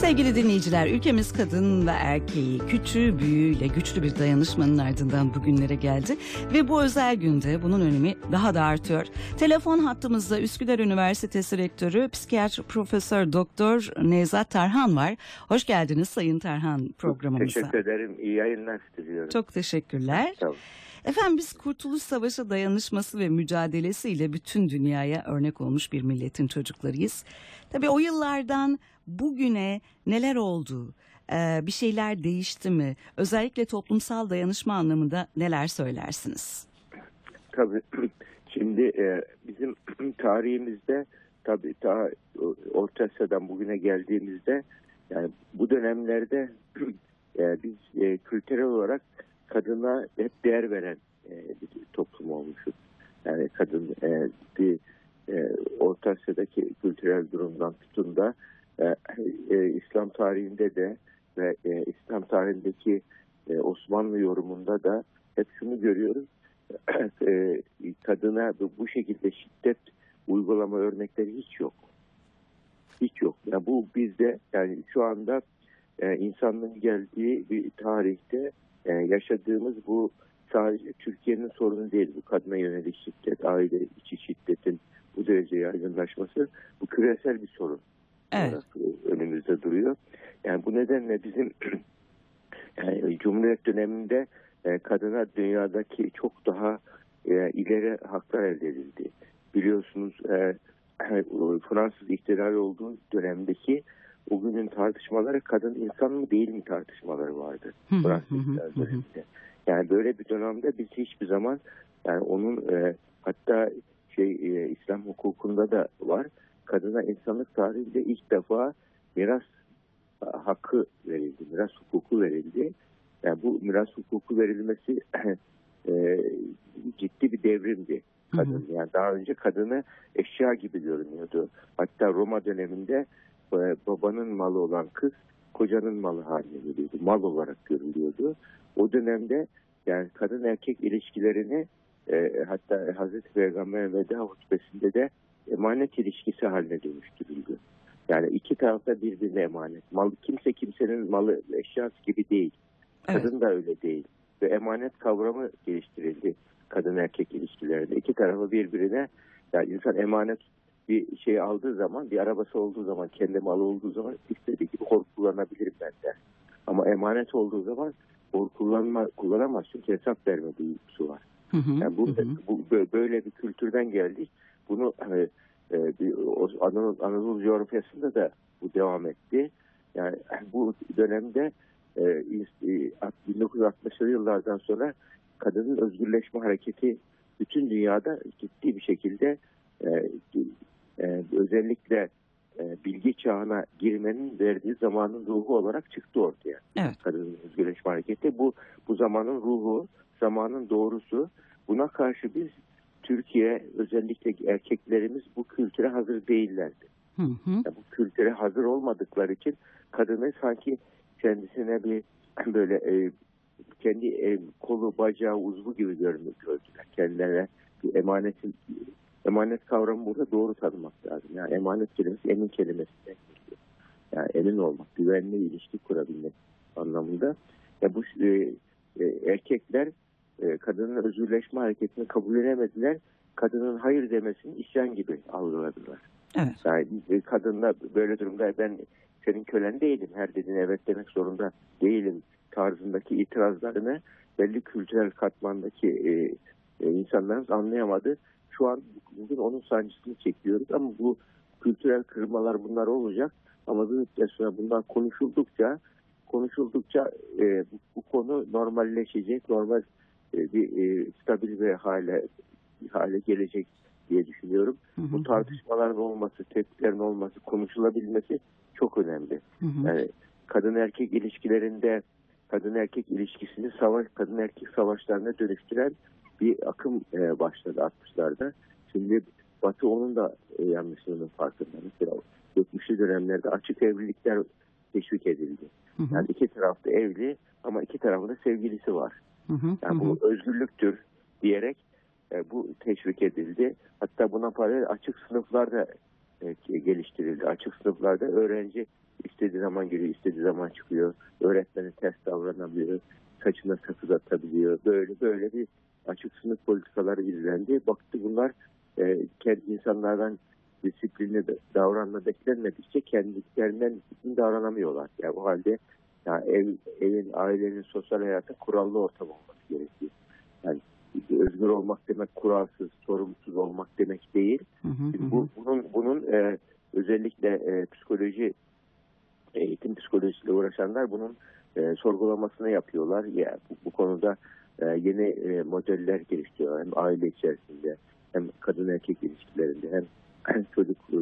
Sevgili dinleyiciler, ülkemiz kadın ve erkeği küçüğü büyüğüyle güçlü bir dayanışmanın ardından bugünlere geldi ve bu özel günde bunun önemi daha da artıyor. Telefon hattımızda Üsküdar Üniversitesi Rektörü Psikiyatr Profesör Doktor Nevzat Tarhan var. Hoş geldiniz Sayın Tarhan programımıza. Teşekkür ederim. İyi yayınlar diliyorum. Çok teşekkürler. Tamam. Efendim biz Kurtuluş Savaşı dayanışması ve mücadelesiyle bütün dünyaya örnek olmuş bir milletin çocuklarıyız. Tabii o yıllardan bugüne neler oldu? Ee, bir şeyler değişti mi? Özellikle toplumsal dayanışma anlamında neler söylersiniz? Tabii. Şimdi e, bizim tarihimizde tabii ta Orta Asya'dan bugüne geldiğimizde yani bu dönemlerde e, biz e, kültürel olarak kadına hep değer veren bir toplum olmuşuz. Yani kadın bir Orta Asya'daki kültürel durumdan tutun da e, e, İslam tarihinde de ve e, İslam tarihindeki e, Osmanlı yorumunda da hep şunu görüyoruz. e, kadına bu, şekilde şiddet uygulama örnekleri hiç yok. Hiç yok. Yani bu bizde yani şu anda e, insanlığın geldiği bir tarihte e, yaşadığımız bu sadece Türkiye'nin sorunu değil. Bu kadına yönelik şiddet, aile içi şiddetin bu derece yaygınlaşması bu küresel bir sorun. Evet. önümüzde duruyor. Yani bu nedenle bizim yani Cumhuriyet döneminde e, kadına dünyadaki çok daha e, ileri haklar elde edildi. Biliyorsunuz e, Fransız ihtilali olduğu dönemdeki o günün tartışmaları kadın insan mı değil mi tartışmaları vardı. Fransız döneminde. Yani böyle bir dönemde biz hiçbir zaman yani onun e, hatta şey e, İslam hukukunda da var. Kadına insanlık tarihinde ilk defa miras e, hakkı verildi. Miras hukuku verildi. Yani bu miras hukuku verilmesi e, ciddi bir devrimdi. Kadın yani daha önce kadını eşya gibi görünüyordu. Hatta Roma döneminde e, babanın malı olan kız kocanın malı haline geliyordu. Mal olarak görülüyordu. O dönemde yani kadın erkek ilişkilerini e, hatta Hazreti Peygamber veda hutbesinde de emanet ilişkisi haline dönüştürüldü. Yani iki tarafta birbirine emanet. Mal, kimse kimsenin malı eşyası gibi değil. Evet. Kadın da öyle değil. Ve emanet kavramı geliştirildi kadın erkek ilişkilerinde. İki tarafı birbirine yani insan emanet bir şey aldığı zaman, bir arabası olduğu zaman, kendi malı olduğu zaman istediği gibi hor kullanabilirim ben der. Ama emanet olduğu zaman hor kullanma, kullanamaz çünkü hesap verme duygusu var. Hı hı, Yani bu, hı bu bö- böyle bir kültürden geldik. Bunu e, e, Anadolu, Anadolu coğrafyasında da bu devam etti. Yani bu dönemde e, is- e, 1960'lı yıllardan sonra kadının özgürleşme hareketi bütün dünyada ciddi bir şekilde e, e, özellikle e, bilgi çağına girmenin verdiği zamanın ruhu olarak çıktı ortaya Evet. kadının özgürleşme hareketi. Bu bu zamanın ruhu, zamanın doğrusu. Buna karşı biz Türkiye özellikle erkeklerimiz bu kültüre hazır değillerdi. Hı hı. Yani bu kültüre hazır olmadıkları için kadını sanki kendisine bir böyle e, kendi e, kolu, bacağı, uzvu gibi görmüyor gördüler. Kendilerine bir emanetin emanet kavramı burada doğru tanımak lazım. Yani emanet kelimesi emin kelimesinden geliyor. Yani emin olmak, güvenli ilişki kurabilmek anlamında. Ya bu e, e, erkekler e, kadının özgürleşme hareketini kabullenemediler. Kadının hayır demesini isyan gibi algıladılar. Evet. Yani e, kadınla böyle durumda ben senin kölen değilim. Her dediğine evet demek zorunda değilim tarzındaki itirazlarını belli kültürel katmandaki e, e, insanlarımız anlayamadı. Şu an bugün onun sancısını çekiyoruz ama bu kültürel kırmalar bunlar olacak. Ama bir müddet sonra bunlar konuşuldukça konuşuldukça e, bu, bu konu normalleşecek, normal bir e, stabil bir hale hale gelecek diye düşünüyorum. Hı hı. Bu tartışmaların olması, tepkilerin olması, konuşulabilmesi çok önemli. Hı hı. Yani kadın erkek ilişkilerinde kadın erkek ilişkisini savaş kadın erkek savaşlarına dönüştüren bir akım e, başladı 60'larda. Şimdi Batı onun da e, yanlışlığının farkında. Mesela 70'li dönemlerde açık evlilikler teşvik edildi. Hı hı. Yani iki tarafta evli ama iki tarafında sevgilisi var. Hı hı. Yani Hı bu özgürlüktür diyerek e, bu teşvik edildi. Hatta buna paralel açık sınıflar da e, geliştirildi. Açık sınıflarda öğrenci istediği zaman geliyor, istediği zaman çıkıyor. Öğretmeni ters davranamıyor. Saçına sakız atabiliyor. Böyle böyle bir açık sınıf politikaları izlendi. Baktı bunlar e, kendi insanlardan disiplinli davranma beklenmedikçe kendilerinden disiplin davranamıyorlar. Yani o halde ya ev, evin, ailenin, sosyal hayatın kurallı ortam olması gerekiyor. Yani özgür olmak demek kuralsız, sorumsuz olmak demek değil. Hı hı. Bu, bunun bunun e, özellikle e, psikoloji eğitim psikolojisiyle uğraşanlar bunun e, sorgulamasını yapıyorlar. Ya bu, bu konuda e, yeni e, modeller geliştiriyor. Hem aile içerisinde hem kadın erkek ilişkilerinde hem çocuk e,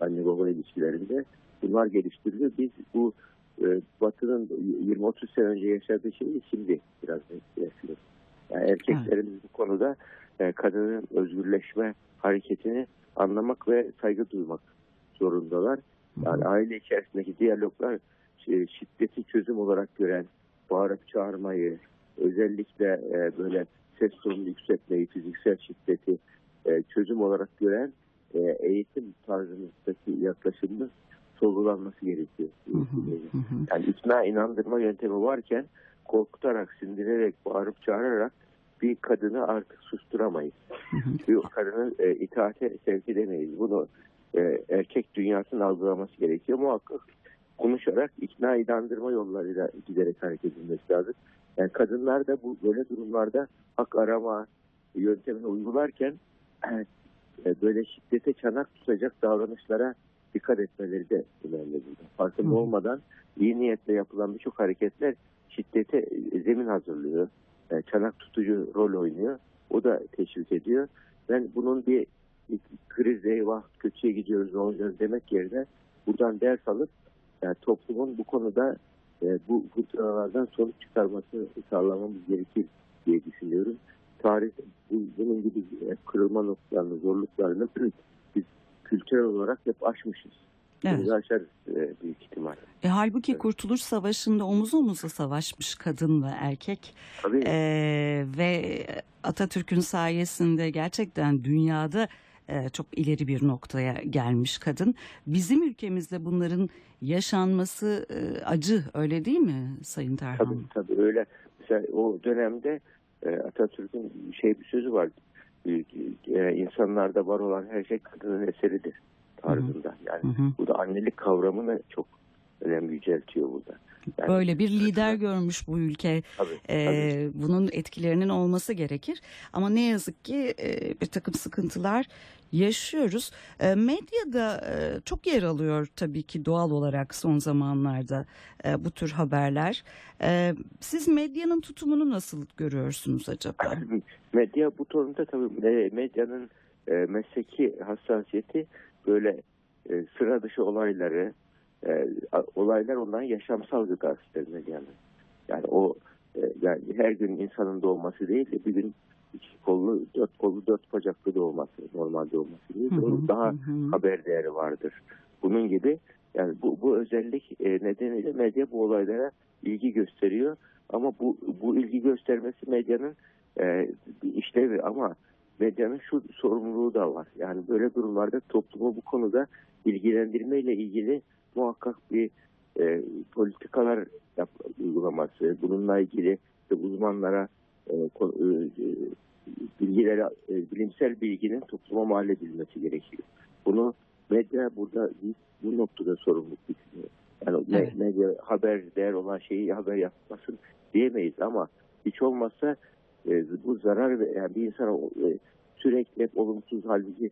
anne baba ilişkilerinde bunlar geliştiriliyor. Biz bu Batı'nın 20-30 sene önce yaşadığı şeyi şimdi biraz yaşıyoruz. Yani erkeklerimiz bu konuda e, kadının özgürleşme hareketini anlamak ve saygı duymak zorundalar. Yani aile içerisindeki diyaloglar e, şiddeti çözüm olarak gören, bağırıp çağırmayı, özellikle e, böyle ses tonunu yükseltmeyi, fiziksel şiddeti çözüm olarak gören eğitim tarzımızdaki yaklaşımımız sorgulanması gerekiyor. Hı hı, hı hı. Yani ikna inandırma yöntemi varken korkutarak, sindirerek, bağırıp çağırarak bir kadını artık susturamayız. Bir kadını e, itaate sevk edemeyiz. Bunu e, erkek dünyasının algılaması gerekiyor. Muhakkak konuşarak ikna inandırma yollarıyla giderek hareket edilmesi lazım. Yani kadınlar da bu böyle durumlarda hak arama yöntemini uygularken e, böyle şiddete çanak tutacak davranışlara dikkat etmeleri de önemli burada. Farkında olmadan iyi niyetle yapılan birçok hareketler şiddete e, zemin hazırlıyor. E, çanak tutucu rol oynuyor. O da teşvik ediyor. Ben bunun bir, kriz eyvah kötüye gidiyoruz olacağız demek yerine buradan ders alıp yani toplumun bu konuda e, bu fırtınalardan sonuç çıkarmasını sağlamamız gerekir diye düşünüyorum. Tarih bu, bunun gibi e, kırılma noktalarını, zorluklarını kültürel olarak hep aşmışız. Evet. Bunu aşarız e, büyük ihtimal. E, halbuki Kurtuluş Savaşı'nda omuz omuza savaşmış kadın ve erkek Tabii E, ve Atatürk'ün sayesinde gerçekten dünyada e, çok ileri bir noktaya gelmiş kadın. Bizim ülkemizde bunların yaşanması e, acı öyle değil mi Sayın Tarhan? Tabii tabii öyle. Mesela o dönemde e, Atatürk'ün şey bir sözü var. E, e, insanlarda var olan her şey kadının eseridir tarzında. Yani Hı hı. bu da annelik kavramını çok önem yüceltiyor burada. Yani, Böyle bir lider görmüş bu ülke. Tabii, Ee, tabii. bunun etkilerinin olması gerekir. Ama ne yazık ki e, bir takım sıkıntılar yaşıyoruz. E, medyada e, çok yer alıyor tabii ki doğal olarak son zamanlarda e, bu tür haberler. E, siz medyanın tutumunu nasıl görüyorsunuz acaba? Medya bu konuda tabii e, medyanın e, mesleki hassasiyeti böyle e, sıra dışı olayları e, olaylar onların yaşamsal gıdasıdır medyanın. Yani o e, yani her gün insanın doğması değil de bir gün iki kollu, dört kollu, dört bacaklı doğması, normal doğması değil. Hı hı, daha hı haber değeri vardır. Bunun gibi yani bu, bu özellik e, nedeniyle medya bu olaylara ilgi gösteriyor. Ama bu, bu ilgi göstermesi medyanın e, bir işlevi ama medyanın şu sorumluluğu da var. Yani böyle durumlarda toplumu bu konuda bilgilendirmeyle ilgili muhakkak bir e, politikalar yap, uygulaması, bununla ilgili işte uzmanlara e, e, e, bilgileri, e, bilimsel bilginin topluma mal edilmesi gerekiyor. Bunu medya burada bu noktada sorumluluk düşünüyor. Yani Evet. medya haber değer olan şeyi haber yapmasın diyemeyiz ama hiç olmazsa e, bu zarar ve yani bir insana e, sürekli hep olumsuz halbuki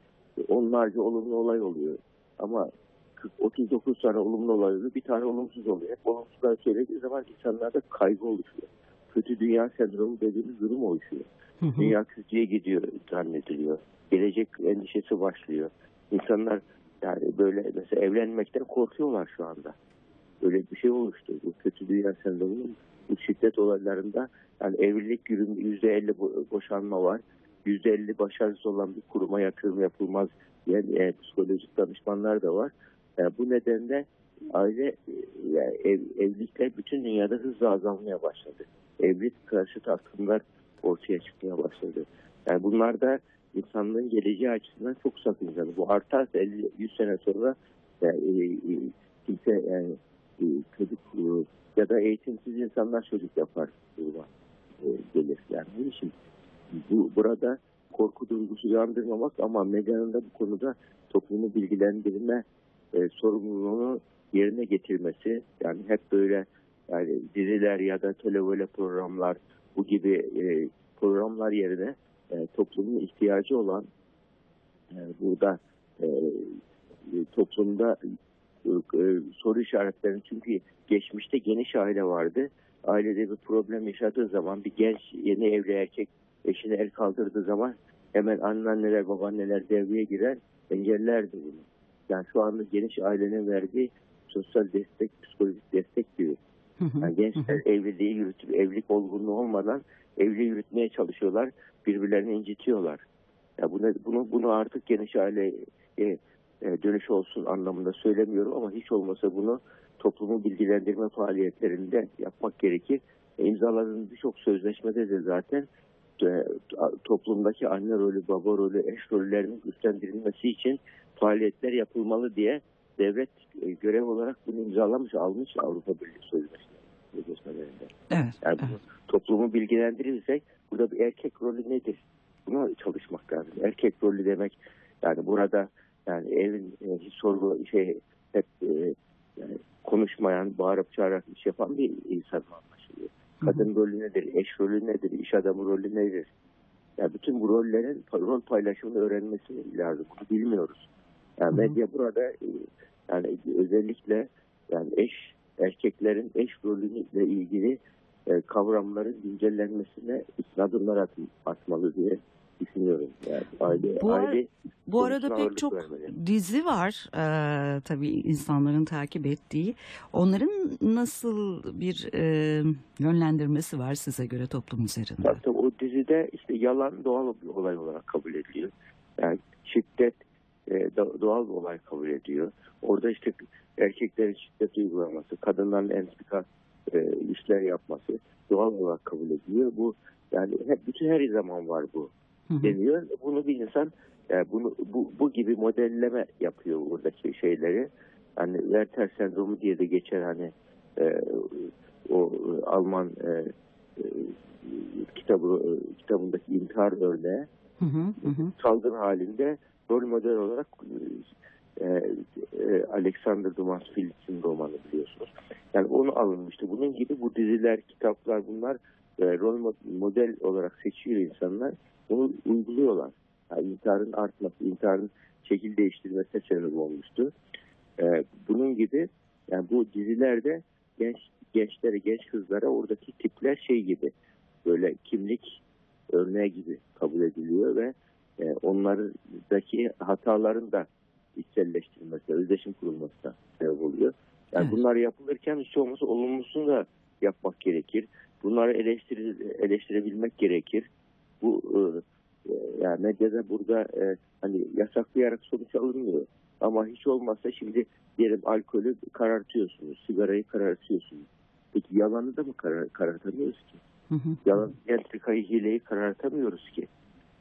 onlarca olumlu olay oluyor. Ama 40, 39 tane olumlu olay oluyor. Bir tane olumsuz oluyor. Hep olumsuzlar söylediği zaman insanlarda kaygı oluşuyor. Kötü dünya sendromu dediğimiz durum oluşuyor. Hı hı. Dünya kötüye gidiyor zannediliyor. Gelecek endişesi başlıyor. İnsanlar yani böyle mesela evlenmekten korkuyorlar şu anda. Böyle bir şey oluştu. Bu kötü dünya sendromunun şiddet olaylarında yani evlilik yüzde elli boşanma var. Yüzde elli başarısız olan bir kuruma yatırım yapılmaz diyen e, psikolojik danışmanlar da var. E, bu nedenle aile e, yani ev, evlilikler bütün dünyada hızla azalmaya başladı. Evlilik karşıtı akımlar ortaya çıkmaya başladı. Yani bunlar da insanlığın geleceği açısından çok sakıncalı. Bu artarsa 50, 100 sene sonra yani, e, e, kimse yani e, çocuk e, ya da eğitimsiz insanlar çocuk yapar duruma e, gelir. Yani bunun için bu, burada korku duygusu uyandırmamak ama medyanın da bu konuda toplumu bilgilendirme e, sorumluluğunu yerine getirmesi yani hep böyle yani diziler ya da televole programlar bu gibi e, programlar yerine e, toplumun ihtiyacı olan e, burada e, e, toplumda e, e, soru işaretlerini çünkü geçmişte geniş aile vardı. Ailede bir problem yaşadığı zaman bir genç yeni evli erkek eşine el kaldırdığı zaman hemen anneanneler babaanneler devreye girer engellerdi bunu. Yani şu anda geniş ailenin verdiği sosyal destek, psikolojik destek gibi. Yani gençler evliliği yürütüp evlilik olgunluğu olmadan evli yürütmeye çalışıyorlar. Birbirlerini incitiyorlar. Ya bunu, bunu, bunu artık geniş aileye e, dönüş olsun anlamında söylemiyorum ama hiç olmasa bunu toplumu bilgilendirme faaliyetlerinde yapmak gerekir. E, imzaladığımız birçok sözleşmede de zaten e, toplumdaki anne rolü, baba rolü, eş rollerinin güçlendirilmesi için faaliyetler yapılmalı diye devlet e, görev olarak bunu imzalamış, almış Avrupa Birliği Sözleşmelerinde. Evet. Yani evet. toplumu bilgilendirirsek burada bir erkek rolü nedir? Buna çalışmak lazım. Erkek rolü demek yani burada yani evin e, hiç sorgu şey hep e, yani konuşmayan, bağırıp çağırarak iş yapan bir insan anlaşılıyor. Kadın rolü nedir? Eş rolü nedir? İş adamı rolü nedir? Yani bütün bu rollerin rol paylaşımını öğrenmesi lazım. Bunu bilmiyoruz. Yani Hı hı. medya burada e, yani özellikle yani eş erkeklerin eş rolüyle ilgili e, kavramların güncellenmesine adımlar at, atmalı diye düşünüyorum. Yani aile, Bu aile Bu arada pek çok vermeli. dizi var eee, tabii insanların takip ettiği. Onların nasıl bir eee, yönlendirmesi var size göre toplum üzerinde? Tabii, tabii o dizide işte yalan doğal bir olay olarak kabul ediliyor. Yani şiddet e, do- doğal bir olay kabul ediyor. Orada işte erkeklerin şiddet uygulaması, kadınların entrika e, işler yapması doğal olarak kabul ediliyor. Bu yani hep bütün her zaman var bu. Deniyor. Bunu bir insan e, bunu bu, bu gibi modelleme yapıyor buradaki şeyleri. Hani Werther sendromu diye de geçer hani e, o e, Alman e, e, kitabı e, kitabındaki intihar örneği Hı hı, hı hı. salgın halinde rol model olarak e, e, Alexander Dumas Phillips'in romanı biliyorsunuz. Yani onu alınmıştı. Bunun gibi bu diziler, kitaplar bunlar e, rol mo- model olarak seçiyor insanlar. Bunu uyguluyorlar. Yani intiharın artması, intiharın şekil değiştirmesine sebep olmuştu. E, bunun gibi yani bu dizilerde genç gençlere, genç kızlara oradaki tipler şey gibi böyle kimlik örneği gibi kabul ediliyor ve e, onlardaki hataların da içselleştirilmesi, özdeşim kurulmasına sebep oluyor. Yani Evet. bunlar yapılırken hiç olmazsa olumlusunu da yapmak gerekir. Bunları eleştiri, eleştirebilmek gerekir. Bu e, e, yani medyada burada e, hani yasaklayarak sonuç alınmıyor. Ama hiç olmazsa şimdi diyelim alkolü karartıyorsunuz, sigarayı karartıyorsunuz. Peki yalanı da mı karar, karartamıyoruz ki? Hı hı. yalan entrikayı hileyi karartamıyoruz ki.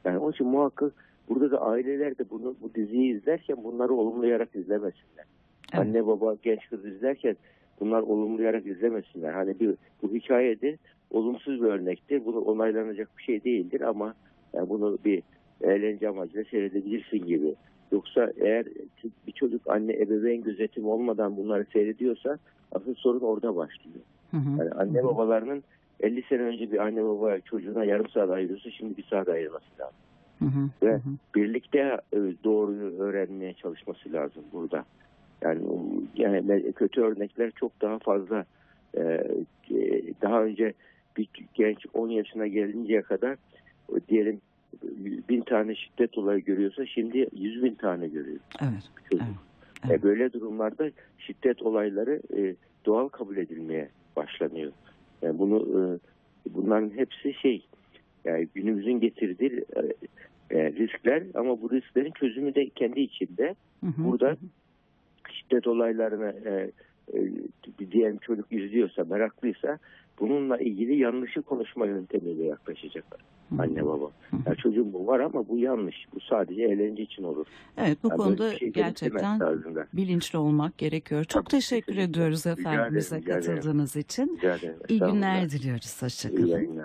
Yani onun için muhakkak burada da aileler de bunu bu diziyi izlerken bunları olumlayarak izlemesinler. Evet. Anne baba genç kız izlerken bunlar olumlayarak izlemesinler. Hani bir bu hikayedir, olumsuz bir örnektir. Bunu onaylanacak bir şey değildir ama yani bunu bir eğlence amacıyla seyredebilirsin gibi. Yoksa eğer bir çocuk anne ebeveyn gözetimi olmadan bunları seyrediyorsa asıl sorun orada başlıyor. Hı hı. Yani anne babalarının 50 sene önce bir anne baba çocuğuna yarım saat ayırıyorsa şimdi bir saat ayırması lazım. Hı hı. Ve Hı hı. birlikte e, doğruyu öğrenmeye çalışması lazım burada. Yani, yani kötü örnekler çok daha fazla. Ee, e, daha önce bir genç 10 yaşına gelinceye kadar diyelim bin tane şiddet olayı görüyorsa şimdi 100 bin tane görüyor Evet. çocuk. Evet, E, evet. böyle durumlarda şiddet olayları e, doğal kabul edilmeye başlanıyor. Yani bunu e, bunların hepsi şey yani günümüzün getirdiği e, e, riskler ama bu risklerin çözümü de kendi içinde. Hı hı. Burada şiddet olaylarını e, e, bir diyelim çocuk izliyorsa, meraklıysa bununla ilgili yanlışı konuşma yöntemiyle yaklaşacaklar. anne baba. Ya çocuğum bu var ama bu yanlış. Bu sadece eğlence için olur. Evet bu Ya konuda şey gerçekten bilinçli olmak gerekiyor. Çok Tabii, teşekkür ediyoruz efendim bize katıldığınız için. Rica ederim. İyi günler diliyoruz. İyi Hoşçakalın.